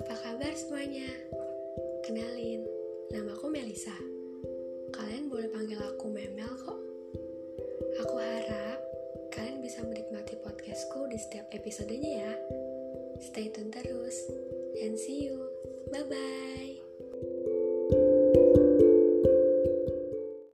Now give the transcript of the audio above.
apa kabar semuanya, kenalin, nama aku Melisa. Kalian boleh panggil aku Memel kok. Aku harap kalian bisa menikmati podcastku di setiap episodenya ya. Stay tune terus, and see you. Bye-bye.